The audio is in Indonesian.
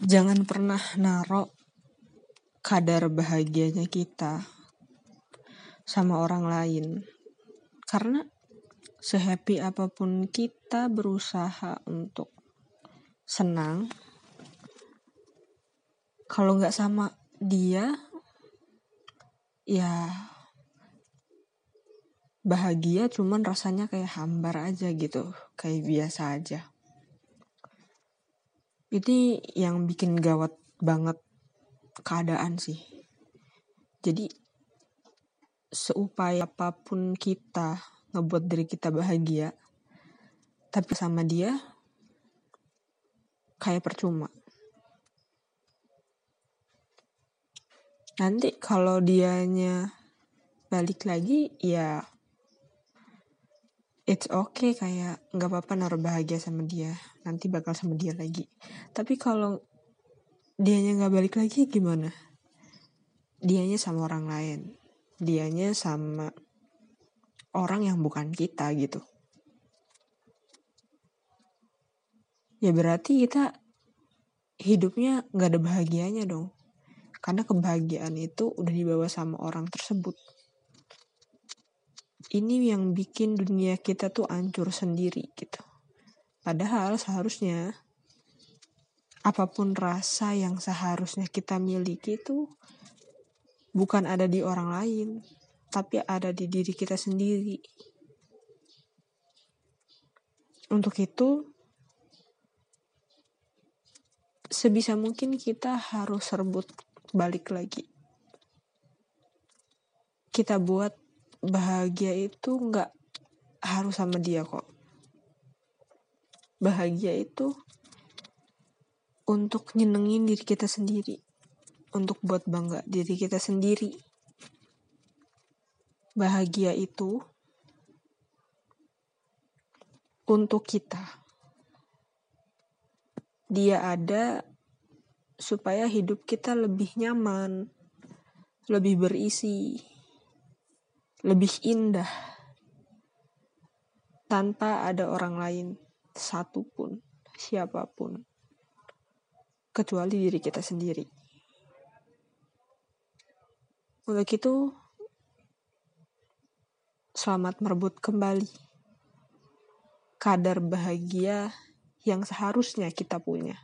jangan pernah narok kadar bahagianya kita sama orang lain. Karena sehappy apa pun kita berusaha untuk senang kalau nggak sama dia ya bahagia cuman rasanya kayak hambar aja gitu kayak biasa aja ini yang bikin gawat banget keadaan sih. Jadi seupaya apa pun kita ngebuat diri kita bahagia tapi sama dia kayak percuma. Nanti kalau dianya balik lagi ya it's okay kayak nggak apa-apa naruh bahagia sama dia. Nanti bakal sama dia lagi. Tapi kalau dianya nggak balik lagi gimana? Dianya sama orang lain. Dianya sama orang yang bukan kita gitu. Ya berarti kita hidupnya nggak ada bahagianya dong. Karena kebahagiaan itu udah dibawa sama orang tersebut ini yang bikin dunia kita tuh hancur sendiri gitu. Padahal seharusnya apa pun rasa yang seharusnya kita miliki itu bukan ada di orang lain, tapi ada di diri kita sendiri. Untuk itu, sebisa mungkin kita harus rebut balik lagi. Kita buat bahagia itu nggak harus sama dia kok. Bahagia itu untuk nyenengin diri kita sendiri. Untuk buat bangga diri kita sendiri. Bahagia itu untuk kita. Dia ada supaya hidup kita lebih nyaman, lebih berisi, lebih indah tanpa ada orang lain satupun siapa pun kecuali diri kita sendiri. Untuk itu selamat merebut kembali kadar bahagia yang seharusnya kita punya